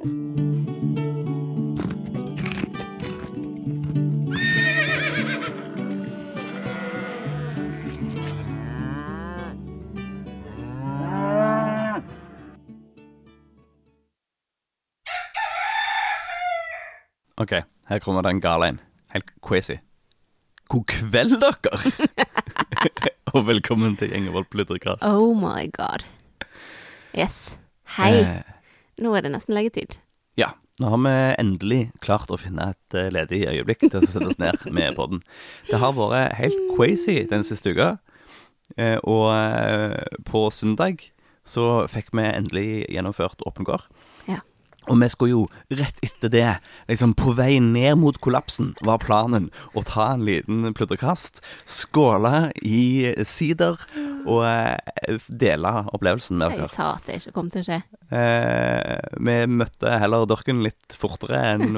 OK, her kommer det en gal en. Helt crazy. God kveld, dere! Og velkommen til Gjengevold pludrekast. Oh my god. Yes. Hei. Eh, Nå er det nesten leggetid. ja, nå har vi endelig klart å finne et eh, ledig øyeblikk til å sette oss ned med podden. Det har vært helt crazy den siste uka. Eh, og eh, på søndag så fikk vi endelig gjennomført Åpen gård. Og vi skulle jo rett etter det, liksom på vei ned mot kollapsen, var planen å ta en liten pludrekast, skåle i sider og eh, dele opplevelsen med dere. Jeg sa at det ikke kom til å skje. Eh, vi møtte heller dørken litt fortere enn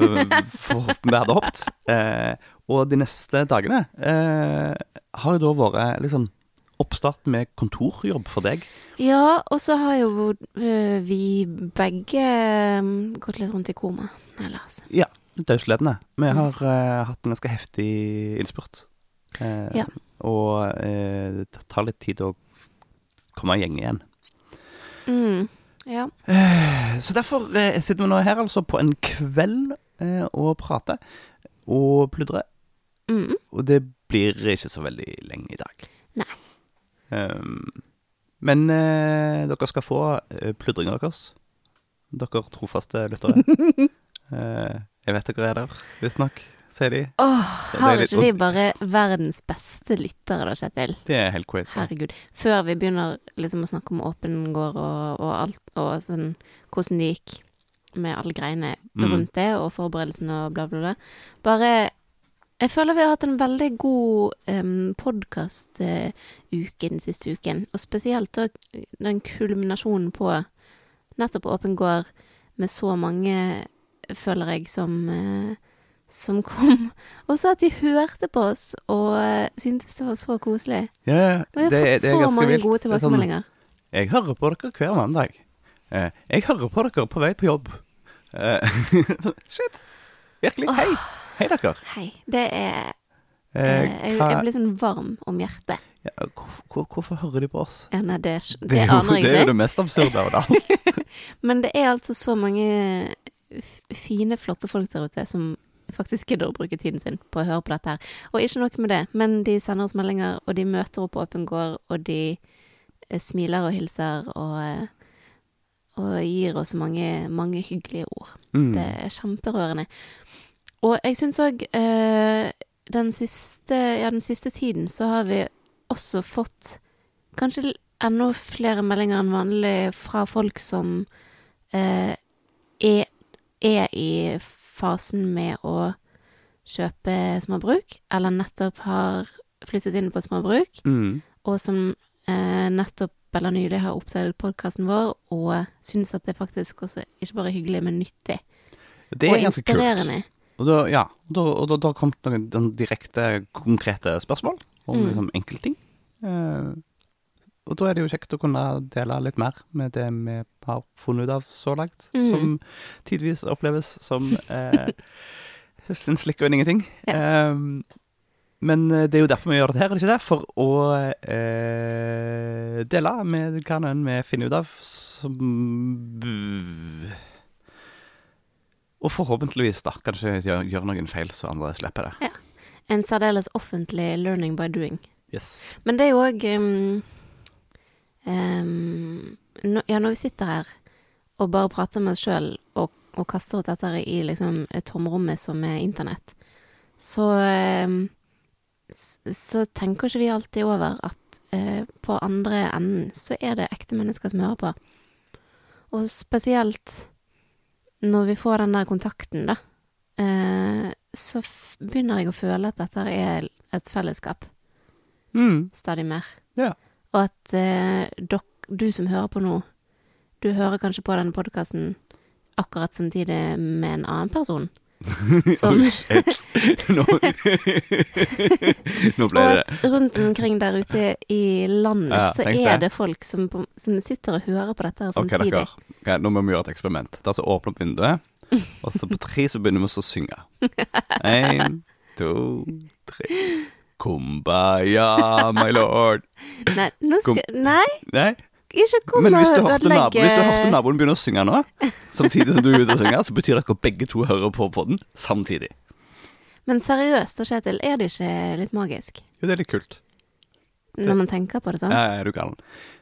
for, vi hadde håpet. Eh, og de neste dagene eh, har jo da vært liksom oppstart med kontorjobb for deg. Ja, og så har jo øh, vi begge øh, gått litt rundt i koma. Ellers. Ja, dødsledende. Vi har eh, hatt en ganske heftig innspurt. Uh, Ja. Og uh, det tar litt tid å komme i gjeng igjen. Mm. Ja. Så derfor eh, sitter vi nå her altså på en kveld eh, og prater og pludrer. Mm. Og det blir ikke så veldig lenge i dag. Ehm, men eh, dere skal få uh, pludringa deres. Dere trofaste lyttere. Eh, jeg vet dere er der, visstnok, sier de. Åh, Så har ikke vi bare verdens beste lyttere da, Kjetil? Det er helt crazy. Herregud. Før vi begynner liksom å snakke om åpen gård og, og alt, og sånn hvordan det gikk med alle greiene Mm. rundt det, og forberedelsene og bla, bla, bla. Bare Jeg føler vi har hatt en veldig god um, podkast-uke den siste uken, og spesielt den kulminasjonen på nettopp Åpen gård med så mange, føler jeg, som uh, som kom og så at de hørte på oss og uh, syntes det var så koselig. Ja, ja, Og vi har det, fått det så mange vilt. gode sånn, tilbakemeldinger. jeg hører på dere hver mandag. Uh, jeg hører på dere på vei på jobb. Shit. Virkelig. Hei. Hei, dere. Hei. Det er Eh, eh, jeg, jeg blir sånn varm om hjertet. ja, hvorfor, hvor- hvorfor hører de på oss? Ja, nei, det, det, Det er, jo, aner jeg det er jo det mest absurde av det alt. Men det er altså så mange fine, flotte folk der ute som faktisk gidder å bruke tiden sin på å høre på dette her. Og ikke nok med det, men de sender oss meldinger, og de møter opp på Åpen gård, og de eh, smiler og hilser og eh, og gir oss mange, mange hyggelige ord. Mm. Det er kjemperørende. Og jeg syns òg eh, den, siste, ja, den siste tiden så har vi også fått kanskje enda flere meldinger enn vanlig fra folk som eh, er, er i fasen med å kjøpe småbruk, eller nettopp har flyttet inn på småbruk, Mm. og som eh, nettopp eller nylig har oppdaget podkasten vår og syns at det faktisk også ikke bare er hyggelig, men nyttig Det og inspirerende ganske kult. Og da, ja, og da, og da, da kom kommet noen direkte, konkrete spørsmål om Mm. liksom, enkeltting. Eh, og da er det jo kjekt å kunne dele litt mer med det vi har funnet ut av så langt, Mm. som tidvis oppleves som eh, en slikk og ingenting. Ja. Eh, men eh, det er jo derfor vi gjør dette her, er det ikke det? For å eh, dele med hva enn vi finner ut av som Og forhåpentligvis da kanskje gjøre gjør noen feil, så andre slipper det. En særdeles offentlig learning by doing. Yes. Men det er jo òg um, um, Ja, når vi sitter her og bare prater med oss sjøl og, og kaster ut dette i liksom et tomrommet som er internett, så um, så tenker ikke vi alltid over at eh, på andre enden så er det ekte mennesker som hører på. Og spesielt når vi får den der kontakten, da, eh, så begynner jeg å føle at dette er et fellesskap Mm. stadig mer. Ja. Og at eh, dok, du som hører på nå, du hører kanskje på denne podkasten akkurat samtidig med en annen person. Som, Oh. Nå, Nå ble det at rundt omkring der ute i landet Ja, så er det. det folk som, som sitter og hører på dette samtidig. dere. Ok, Nå må vi gjøre et eksperiment. Da så åpne opp vinduet, og så på tre så begynner vi å synge. Én, to, tre. Kumbaya, my lord. Nei, nå skal Nei, Nei, ikke kom men hvis du, hørte nabo, hvis du hørte naboen begynne å synge nå, samtidig som du er ute og synger, så betyr det at dere begge to hører på podden samtidig. Men seriøst, da, Kjetil, er det ikke litt magisk? Jo, det er litt kult. Når man tenker på det sånn? Ja, er du galen.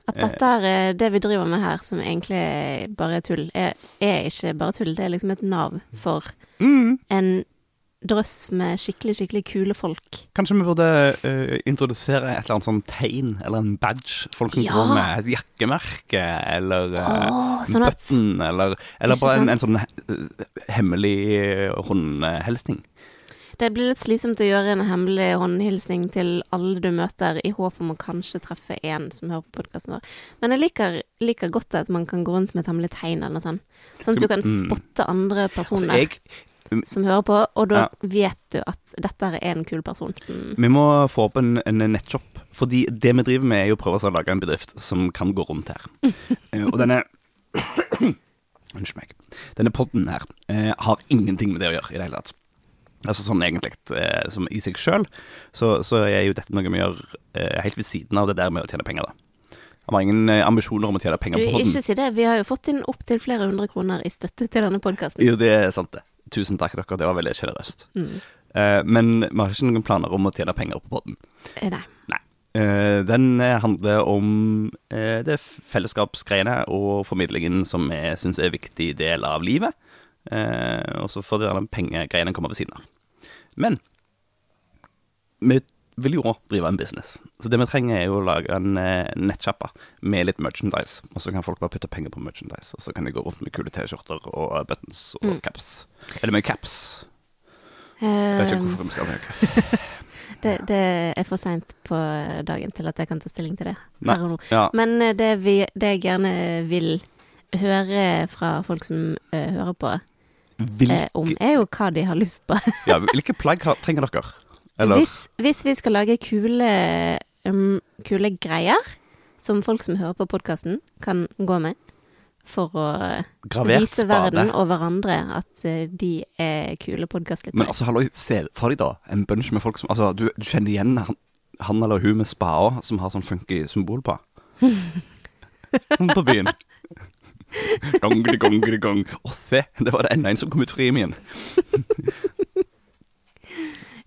At dette er det vi driver med her, som egentlig bare er tull, er, er ikke bare tull. Det er liksom et nav for Mm. en drøss med skikkelig, skikkelig kule folk. Kanskje vi burde uh, introdusere et eller annet sånn tegn, eller en badge. Folk kan Ja. gå med et jakkemerke, eller uh, Åh, sånn at eller, eller bare en, en sånn eh, hemmelig håndhelsning. Det blir litt slitsomt å gjøre en hemmelig håndhilsning til alle du møter, i håp om å kanskje treffe én som hører på podkasten vår. Men jeg liker, liker godt at man kan gå rundt med et hemmelig tegn eller noe sånt. Sånn at du kan Mm. spotte andre Altså, personer jeg, som hører på, og da Ja. vet du at dette er en kul person som vi må få opp en, en nettshop, fordi det vi driver med er jo å prøve å lage en bedrift som kan gå rundt her. Eh, og denne Unnskyld meg. Denne podden her eh, har ingenting med det å gjøre i det hele tatt. Altså sånn egentlig, eh, som i seg sjøl, så, så er jo dette noe vi gjør eh, helt ved siden av det der med å tjene penger, da. Jeg har ingen eh, ambisjoner om å tjene Du, penger på podden. ikke si det. Vi har jo fått inn opptil flere hundre kroner i støtte til denne podkasten. Jo, det er sant, det. Tusen takk, dere. Det var veldig sjenerøst. Mm. Men vi har ikke noen planer om å tjene penger på podden. nei. Nei. Den handler om det fellesskapsgreiene og formidlingen som vi syns er en viktig del av livet. Eh, og så får de pengegreiene komme ved siden av. Men vi vil jo òg drive en business. Så det vi trenger, er jo å lage en eh, nettsjappe med litt merchandise. Og så kan folk bare putte penger på merchandise, og så kan de gå rundt med kule T-skjorter og buttons og Mm. caps. Eller med caps. Jeg vet ikke Eh, hvorfor vi skal ha det. det, det er for seint på dagen til at jeg kan ta stilling til det Nei. Ja, Men eh, det, vi, det jeg gjerne vil høre fra folk som uh, hører på, hvilke, eh, om, er jo hva de har lyst på. ja, hvilke plagg trenger dere? Eller Hvis, hvis vi skal lage kule, um, kule greier som folk som hører på podkasten, kan gå med for å eh, gravert vise spade? verden og hverandre at eh, de er kule Men podkastlyttere. altså, hallo, se for deg da en bunch med folk som Altså, du, du kjenner igjen han, han eller hun med spada som har sånn funky symbol på. på byen. Gongri, gong, gong. Å, se! Det var det enda en som kom ut fra rimen.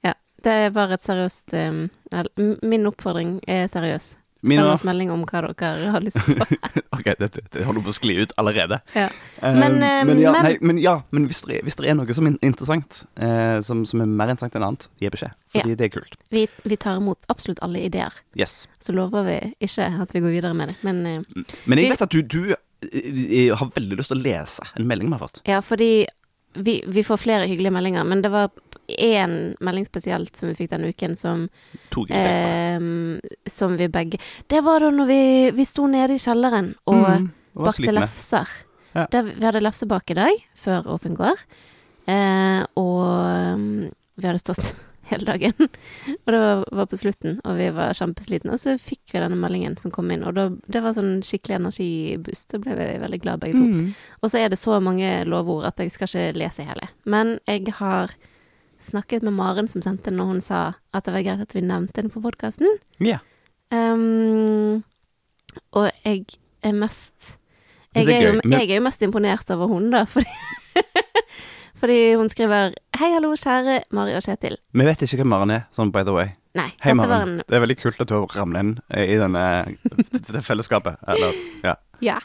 Ja, det er bare et seriøst um, Min oppfordring er seriøs. Min Send oss melding om hva dere har lyst på. Ok, dette det holder på å skli ut allerede. Ja. Men, uh, men, ja, men- nei, men ja, men hvis det er, hvis det er noe som er interessant, uh, som, som er mer interessant enn annet, gi beskjed. Fordi det er kult. Vi, vi tar imot absolutt alle ideer. Yes. Så lover vi ikke at vi går videre med det. Men uh, Men jeg vet at du, du eh, har veldig lyst til å lese en melding vi har fått. ja, fordi vi, vi får flere hyggelige meldinger, men det var én melding spesielt som vi fikk denne uken, som, eh, som vi begge Det var da når vi, vi sto nede i kjelleren og Mm, bakte lefser. Ja. Der, vi hadde lefsebak i dag, før åpen går. Eh, og um, vi hadde stått hele dagen. og det var, på slutten, og vi var kjempeslitne. Og så fikk vi denne meldingen som kom inn, og da, det var sånn skikkelig energiboost. Da ble vi veldig glad begge to. Mm. Og så er det så mange lovord at jeg skal ikke lese hele. Men jeg har snakket med Maren som sendte den, og hun sa at det var greit at vi nevnte den på podkasten. Ja. Um, og jeg er mest jeg er, jo, jeg er jo mest imponert over hun, da, fordi, fordi hun skriver Hei, hallo, kjære Mari og Kjetil. Vi vet ikke hvem Maren er, sånn by the way. Nei, Hei, dette var en Det er veldig kult at du har ramlet inn eh, i denne dette fellesskapet. Eller, ja. Ja.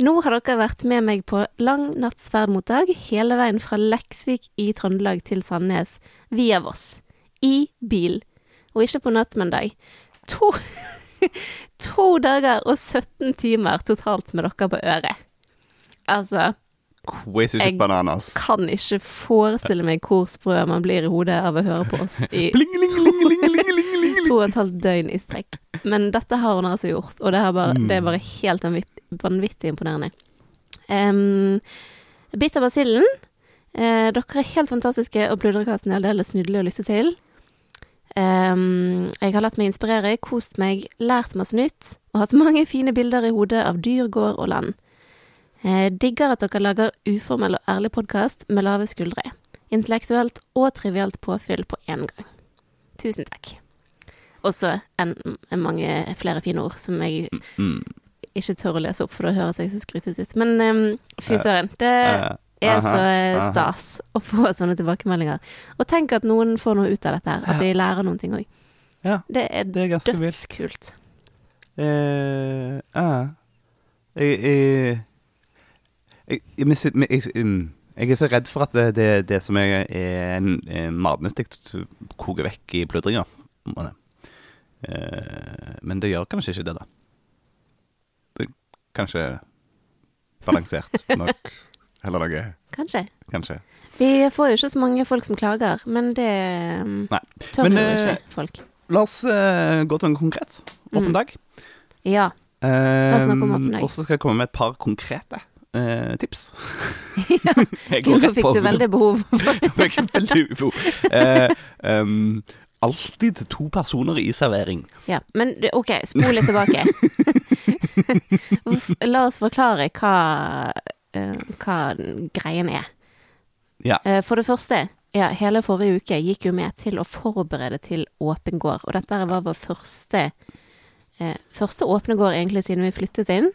Nå har dere vært med meg på lang natts ferd mot dag, hele veien fra Leksvik i Trøndelag til Sandnes via Voss. I bil. Og ikke på natt, men dag. To, to dager og 17 timer totalt med dere på øret. Altså, Jeg- bananas. kan ikke forestille meg hvor sprø man blir i hodet av å høre på oss i to og et halvt døgn i strekk. Men dette har hun altså gjort, og det, bare, Mm. det er bare helt vanvitt- vanvittig imponerende. Um, Bitt av basillen. Uh, dere er helt fantastiske, og Pludrekasten er aldeles nydelig å lytte til. Um, jeg har latt meg inspirere, kost meg, lært masse nytt, og hatt mange fine bilder i hodet av dyr, gård og land. Eh, digger at dere lager uformell og ærlig podkast med lave skuldre. Intellektuelt og trivielt påfyll på én gang. Tusen takk. Også en, en mange flere fine ord som jeg Mm. ikke tør å lese opp, for da høres jeg så skrytet ut. Men um, fy Eh, søren. Det Eh, er så eh, stas å få sånne tilbakemeldinger. Og tenk at noen får noe ut av dette her. At de lærer noen ting òg. Det er det dødskult. Eh, ja. jeg, jeg, jeg, jeg, jeg, jeg, er så redd for at det, det, det som er, er, en- er matnyttig, koker vekk i pludringa. Eh, men det gjør kanskje ikke det, da. Det, kanskje balansert nok. Eller noe, Kanskje. kanskje. Vi får jo ikke så mange folk som klager, men det Nei. tør Men, jo eh, ikke folk. La oss uh, gå til en konkret åpen Mm. dag. Ja. La oss snakke om åpen dag. og så skal jeg komme med et par konkrete eh, tips. ja. Nå fikk du veldig behov for Jeg fikk veldig ufo. Eh, um, alltid to personer i servering. Ja, men OK, spol litt tilbake. La oss forklare hva, eh, hva greien er. Ja. Eh, For det første, ja, hele forrige uke gikk jo med til å forberede til åpen gård. Og dette var vår første, eh, første åpne gård egentlig siden vi flyttet inn.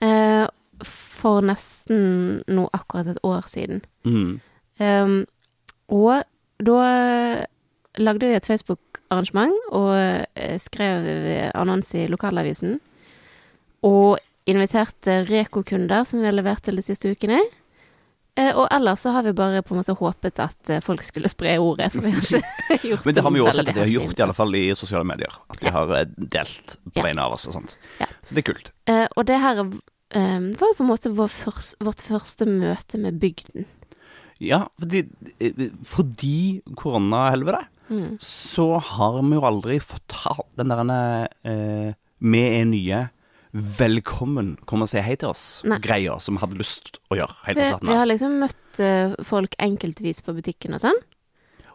Eh, for nesten nå akkurat et år siden. Mm. Um, og da lagde vi et Facebook-arrangement og eh, skrev annonse i lokalavisen. Og inviterte Reko-kunder som vi har levert til de siste ukene. Eh, og ellers så har vi bare på en måte håpet at eh, folk skulle spre ordet, for vi har ikke gjort Men det har vi jo også sett at de har gjort, i alle fall i sosiale medier. At de Ja. har delt på vegne av oss og sånt. Ja. Så det er kult. Og det her eh, var jo på en måte vår først, vårt første møte med bygden. Ja, fordi, eh, fordi koronahelvetet, Mm. så har vi jo aldri fått hatt den der eh, Vi er nye. Velkommen, kom og si hei til oss-greia som vi hadde lyst å gjøre helt Vi, vi har liksom møtt eh, folk enkeltvis på butikken og sånn.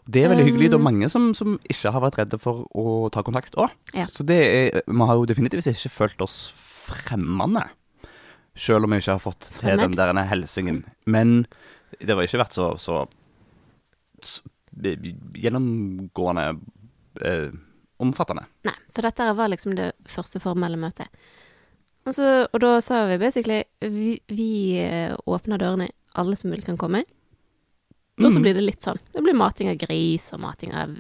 Det er veldig hyggelig. Det er Um, mange som, som ikke har vært redde for å ta kontakt òg. Ja. Så det er, vi har jo definitivt ikke følt oss fremmede. Selv om jeg ikke har fått til den der helsingen. Men det har ikke vært så, så, så gjennomgående eh, omfattende. Nei, så dette var liksom det første formelle møtet. Og, så, og da sa vi basically vi, vi eh, åpner dørene, alle som vil kan komme. Og så Mhm. blir det litt sånn. Det blir mating av gris og mating av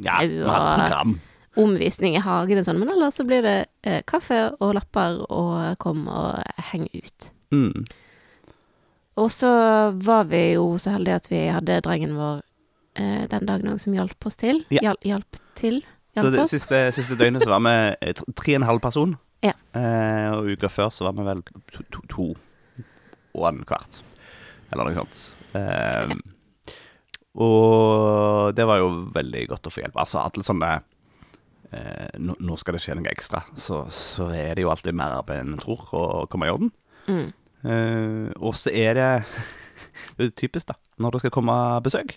Ja, sau vi har et og program. Omvisning i hagen og sånn. Men ellers så blir det eh, kaffe og lapper og kom og heng ut. Mm. Og så var vi jo så heldige at vi hadde drengen vår eh, den dagen òg som hjalp oss til. Ja. Hjal, hjalp til. Så det oss. siste, siste døgnet så var vi eh, tre og en halv person. Ja. Eh, og uka før så var vi vel to, to, to og en kvart. Eller noe sånt. Eh, Og det var jo veldig godt å få hjelp. Altså alle sånne eh, nå, nå skal det skje noe ekstra, så, så er det jo alltid mer arbeid enn en tror å komme i orden. Mm. Eh, og så er det Det er typisk, da. Når det skal komme besøk,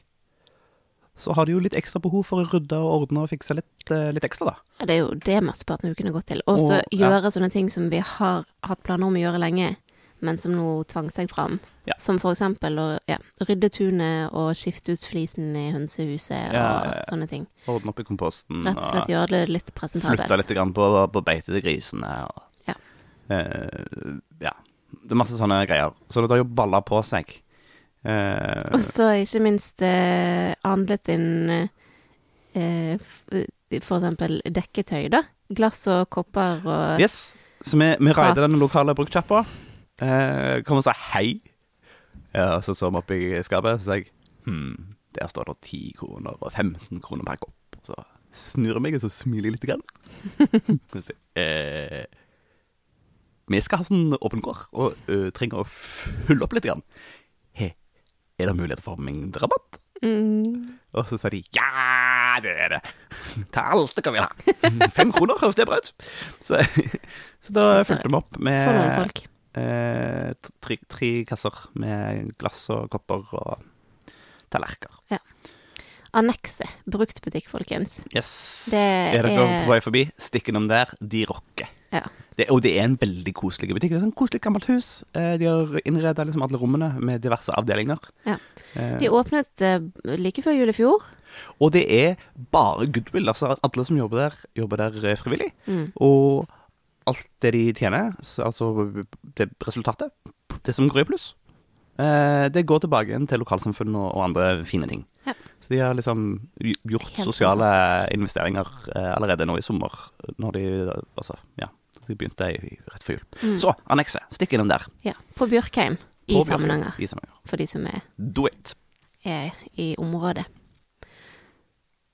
så har du jo litt ekstra behov for å rydde og ordne og fikse litt, eh, litt ekstra, da. Ja, det er jo det mesteparten av ukene har gått til. Og så gjøre ja. sånne ting som vi har hatt planer om å gjøre lenge, men som nå tvang seg fram. Ja. Som for eksempel å ja, rydde tunet og skifte ut flisen i hønsehuset Ja, og sånne ting. Ordne opp i komposten. Rett og slett gjøre det litt presentabelt. Flytte litt grann på, på beite til grisene. Og, Ja. Eh, ja. Det er masse sånne greier. Så det har jo balla på seg. Eh, Og så ikke minst eh, handlet inn eh, f- for eksempel dekketøy, da. Glass og kopper og yes. Så vi, vi raider raide den lokale bruktsjappa. Eh, kom og sa hei. Ja, så så vi opp i skapet, så sa jeg hm, der står det 10 kroner og 15 kroner per kopp. Så snur jeg meg, og så smiler jeg litt. Grann. Så eh, vi skal ha sånn åpen gård, og uh, trenger å fylle opp litt. Grann. He, er det mulighet for mindre rabatt? mm, Og så sa de ja, det er det. Ta alt dere vil ha. Fem kroner høres det bra ut. Så, så da fulgte vi opp For noen med folk. Eh, tre, tre kasser med glass og kopper og tallerkener. Annekset. Bruktbutikk, folkens. Yes. Det er dere er- på vei forbi, stikk innom der. De rocker. Ja. Det, og det er en veldig koselig butikk. Det er et koselig gammelt hus. Eh, de har innreda liksom alle rommene med diverse avdelinger. Ja. Eh, De åpnet eh, like før jul i fjor. og det er bare goodwill. Altså alle som jobber der, jobber der frivillig. Mm. Og alt det de tjener, altså det resultatet, det som går i pluss, eh, det går tilbake til lokalsamfunn og, andre fine ting. Ja. Så de har liksom gjort Helt sosiale fantastisk. investeringer eh, allerede nå i sommer, når de altså, ja, de begynte rett før jul. Mm. Så, annekset. Stikk innom der. Ja, på Bjørkheim i Samnanger, for de som er, er i området.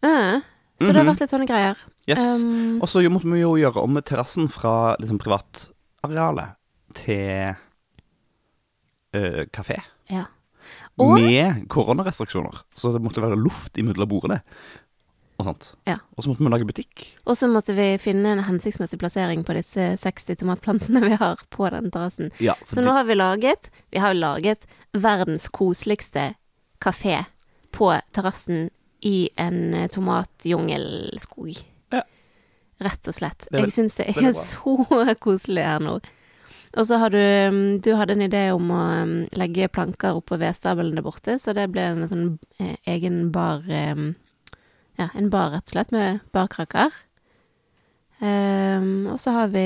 Eh, så det har Mhm. vært litt sånne greier. Yes. Um, Og så måtte vi jo gjøre om terrassen fra liksom, privatarealet til uh, kafé. ja. Og Med koronarestriksjoner. Så det måtte være luft imellom bordene. Og sånt. Ja. Og så måtte vi lage butikk. Og så måtte vi finne en hensiktsmessig plassering på disse 60 tomatplantene vi har på den terrassen. Ja, Så nå har vi laget Vi har laget verdens koseligste kafé på terrassen i en eh, tomatjungelskog. Ja. Rett og slett. Er Jeg syns det er så koselig her nå. Og så har du mm, Du hadde en idé om å mm, legge planker oppå vedstabelen der borte, så det ble en sånn eh, egen bar eh, Ja, en bar, rett og slett, med barkraker. Um, og så har vi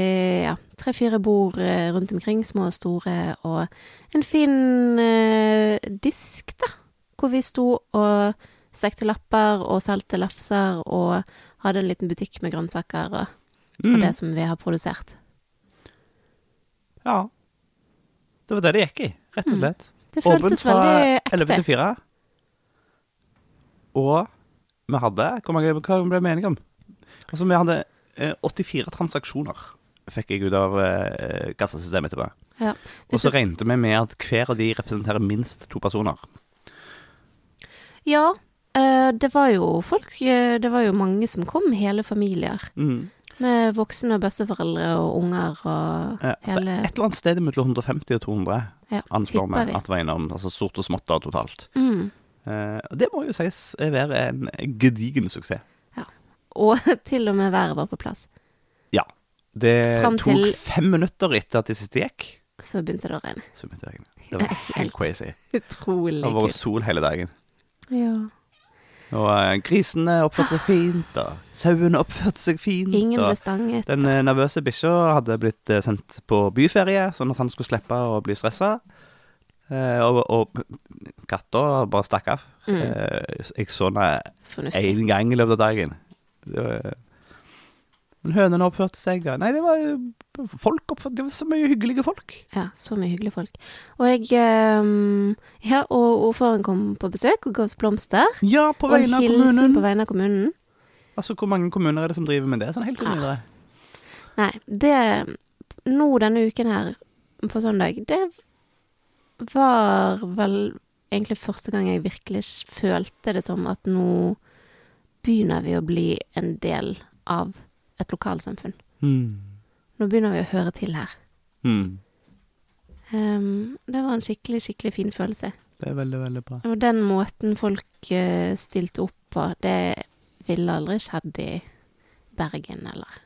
ja, tre-fire bord eh, rundt omkring, små og store, og en fin uh, disk, da, hvor vi sto og stekte lapper og salte lefser og hadde en liten butikk med grønnsaker og, og mm, det som vi har produsert. Ja. Det var det det gikk i, rett og Mm. slett. Det Åpent føltes fra veldig 11 til 4. Og vi hadde Hvor mange hva ble vi enige om? Altså, vi hadde eh, 84 transaksjoner, fikk jeg ut av eh, kassasystemet etterpå. Ja. Og så regnet vi med at hver av de representerer minst to personer. Ja, eh, det var jo folk eh, Det var jo mange som kom, hele familier. Mm. Med voksne og besteforeldre og unger og Ja, hele et eller annet sted mellom 150 og 200 Ja, anslår vi at var innom. Altså stort og smått da totalt. mm. Eh, det må jo sies være en gedigen suksess. Ja. Og til og med været var på plass. Ja. Det Frem tok fem minutter etter at det siste gikk. Så begynte det å regne. Så begynte Det å regne. Det var helt Helt crazy. Utrolig Det var kult. sol hele dagen. Ja. Og eh, grisene oppførte seg fint, og sauene oppførte seg fint. Ingen ble stanget. den eh, nervøse bikkja hadde blitt eh, sendt på byferie, sånn at han skulle slippe å bli stressa. Eh, og, og katta bare stakk av. Mm. Eh, jeg så henne én gang i løpet av dagen. Det var, men hønene oppførte seg. Nei, det var folk oppførte Det var så mye hyggelige folk. Ja, så mye hyggelige folk. Og jeg um, Ja, og ordføreren kom på besøk og ga oss blomster. Ja, på vegne av vegne av hilsen kommunen. på vegne av kommunen. Altså, Hvor mange kommuner er det som driver med det? Sånn helt uten videre. Nei, det Nå denne uken her, på søndag, det var vel egentlig første gang jeg virkelig følte det som at nå begynner vi å bli en del av et lokalsamfunn. Mm. Nå begynner vi å høre til her. Mm. Um, det var en skikkelig, skikkelig fin følelse. Det er veldig, veldig bra. Og den måten folk uh, stilte opp på, det ville aldri skjedd i Bergen, eller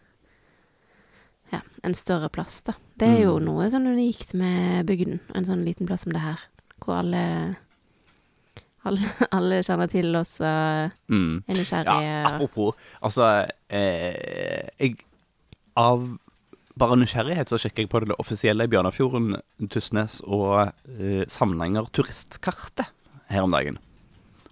ja, en større plass, da. Det er jo Mm. noe sånn unikt med bygden, en sånn liten plass som det her, hvor alle alle, alle kjenner til oss og Mm. er Ja, apropos Altså, eh, jeg Av bare nysgjerrighet så sjekker jeg på det offisielle Bjørnafjorden, Tysnes og eh, Samnanger turistkartet her om dagen.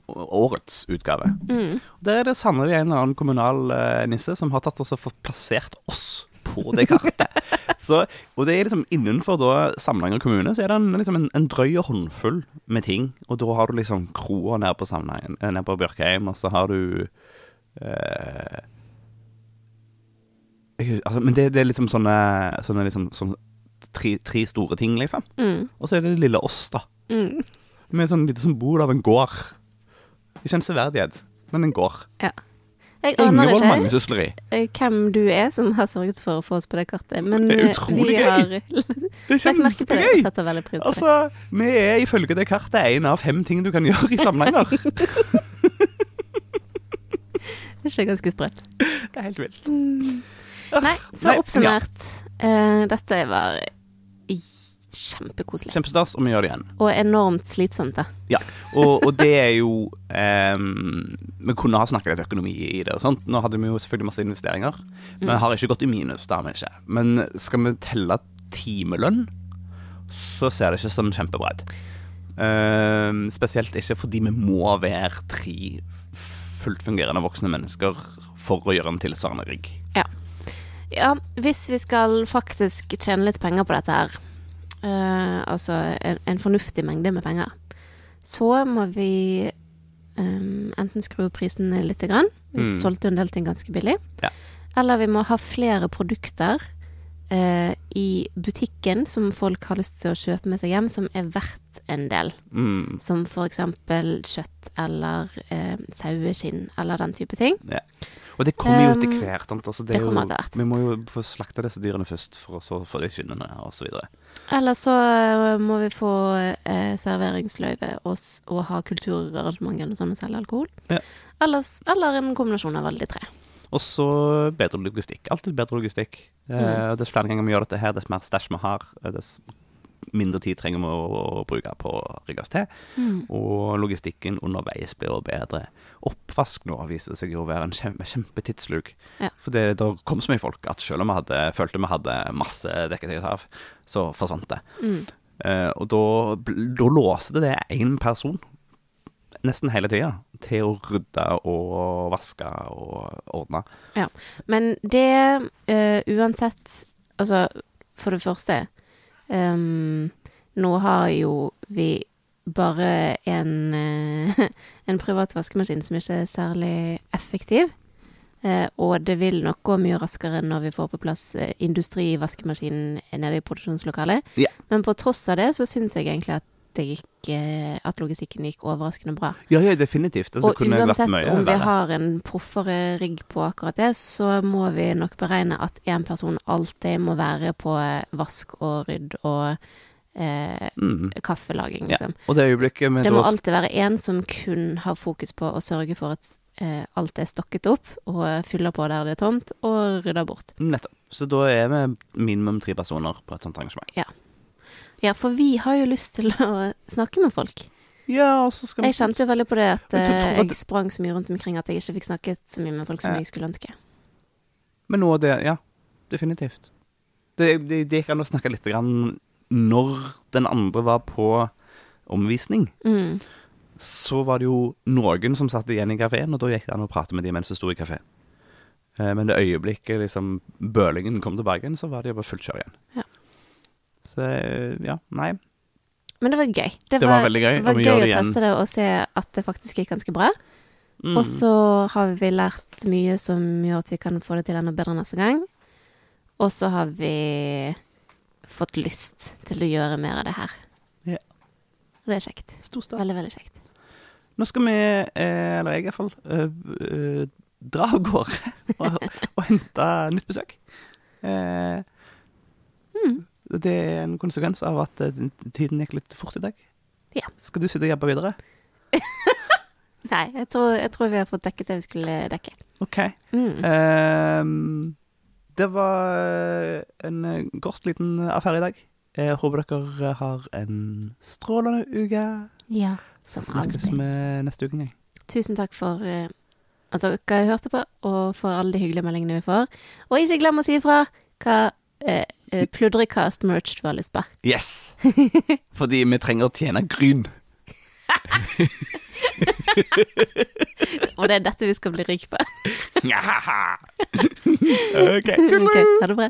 Årets utgave. Mm. Der er det sannelig en eller annen kommunal eh, nisse som har tatt fått plassert oss på det kartet. så, og det er liksom innenfor da Samnanger kommune så er det en, liksom en, en drøy håndfull med ting. Og da har du liksom kroa nede på Samnanger, eh, nede på Bjørkheim, og så har du eh, altså, Men det, det er liksom sånne, sånne liksom, sånn tre, tre store ting, liksom. Mm. Og så er det det lille oss, da. Mm. Med sånn lite symbol av en gård. Ikke en severdighet, men en gård. Ja. Jeg aner Ingevold ikke mangesysleri. eh, hvem du er som har sørget for å få oss på det kartet, men Det er eh, utrolig vi gøy. har Det er det kjempegøy! det. Altså, vi er ifølge det kartet en av fem ting du kan gjøre i Samnanger. Det er ikke ganske sprøtt. det er helt vilt. Nei, så Nei, oppsummert. Uh, dette var kjempekoselig. Kjempestas, og vi gjør det igjen. Og enormt slitsomt, da. Ja, og, og det er jo um, Vi kunne ha snakket litt økonomi i det og sånt. Nå hadde vi jo selvfølgelig masse investeringer. Men har ikke gått i minus, det har vi ikke. Men skal vi telle timelønn, så ser det ikke sånn kjempebra ut. Um, spesielt ikke fordi vi må være tre fullt fungerende voksne mennesker for å gjøre en tilsvarende rigg. Ja. ja, hvis vi skal faktisk tjene litt penger på dette her, eh, altså en, en fornuftig mengde med penger, så må vi um, enten skru opp prisene lite grann, vi Mm. solgte en del ting ganske billig, Ja. eller vi må ha flere produkter eh, i butikken som folk har lyst til å kjøpe med seg hjem, som er verdt en del. Mm. Som for eksempel kjøtt eller eh, saueskinn eller den type ting. Ja. Og det kommer jo etter Um, hvert. Altså, det det jo, vi må jo få slakta disse dyrene først, for å så få de skinnene osv. Eller så eh, må vi få eh, serveringsløyve og, og ha kulturarrangement eller sånn og selge alkohol. Ja. Eller, eller en kombinasjon av alle de tre. Og så bedre logistikk. Alltid bedre logistikk. Eh, Mm. Eh, Dess flere ganger vi gjør dette her, dess mer stæsj vi har, eh, dess mindre tid trenger vi å, å bruke på å rigge oss til. Og logistikken underveis blir jo bedre. Oppvask nå viser seg jo å være en kjempe, kjempetidsluk. Ja. For det, det kom så mye folk at selv om vi hadde, følte vi hadde masse dekketøy å ta av, så forsvant det. Mm. Eh, og da, da låste det én person nesten hele tida til å rydde og vaske og ordne. Ja. Men det uh, uansett Altså, for det første um, Nå har jo vi bare en, uh, en privat vaskemaskin som ikke er særlig effektiv. Eh, og det vil nok gå mye raskere når vi får på plass eh, industrivaskemaskinen nede i produksjonslokalet. Ja. Men på tross av det så syns jeg egentlig at det gikk eh, At logistikken gikk overraskende bra. Ja, ja, definitivt. Altså, Og uansett om vi har en proffere rigg på akkurat det, så må vi nok beregne at én person alltid må være på vask og rydd og eh, Mm. kaffelaging, Ja. liksom. Og det øyeblikket vi Det må alltid være én som kun har fokus på å sørge for at eh, alt er stokket opp, og fyller på der det er tomt, og rydder bort. Nettopp. Så da er vi minimum tre personer på et sånt arrangement. Ja, for vi har jo lyst til å snakke med folk. Ja, og så skal vi Jeg kjente veldig på det at du eh, at- jeg sprang så mye rundt omkring at jeg ikke fikk snakket så mye med folk som Ja. jeg skulle ønske. Men av det Ja, definitivt. Det, det, det gikk an å snakke litt grann når den andre var på omvisning. Mm. Så var det jo noen som satt igjen i kafeen, og da gikk det an å prate med de mens de sto i kafeen. Eh, Men det øyeblikket liksom bølingen kom til Bergen, så var det jo bare fullt kjør igjen. Ja. Så ja, nei. Men det var gøy. Det var veldig gøy, Det var gøy å igjen. teste det og se at det faktisk gikk ganske bra. Mm. Og så har vi lært mye som gjør at vi kan få det til enda bedre neste gang. Og så har vi fått lyst til å gjøre mer av det her. Ja. Og det er kjekt. Veldig, veldig kjekt. Nå skal vi, eh, eller jeg iallfall, uh, uh, dra av gårde og, og hente nytt besøk. Eh, Mm. Det er en konsekvens av at eh, tiden gikk litt fort i dag. Ja. Skal du sitte og jobbe videre? Nei, jeg tror, jeg tror vi har fått dekket det vi skulle dekke. OK. Mm. Ehm, det var en godt kort liten affære i dag. Jeg håper dere har en strålende uke. Ja, Så som snakkes alltid. vi neste uke en gang. Tusen takk for eh, at dere hørte på, og for alle de hyggelige meldingene vi får. Og ikke glem å si ifra hva eh, eh, pludrekast-merch du har lyst på. Yes! Fordi vi trenger å tjene gryn. Og det er dette vi skal bli rike på. OK. Ok, ha det bra.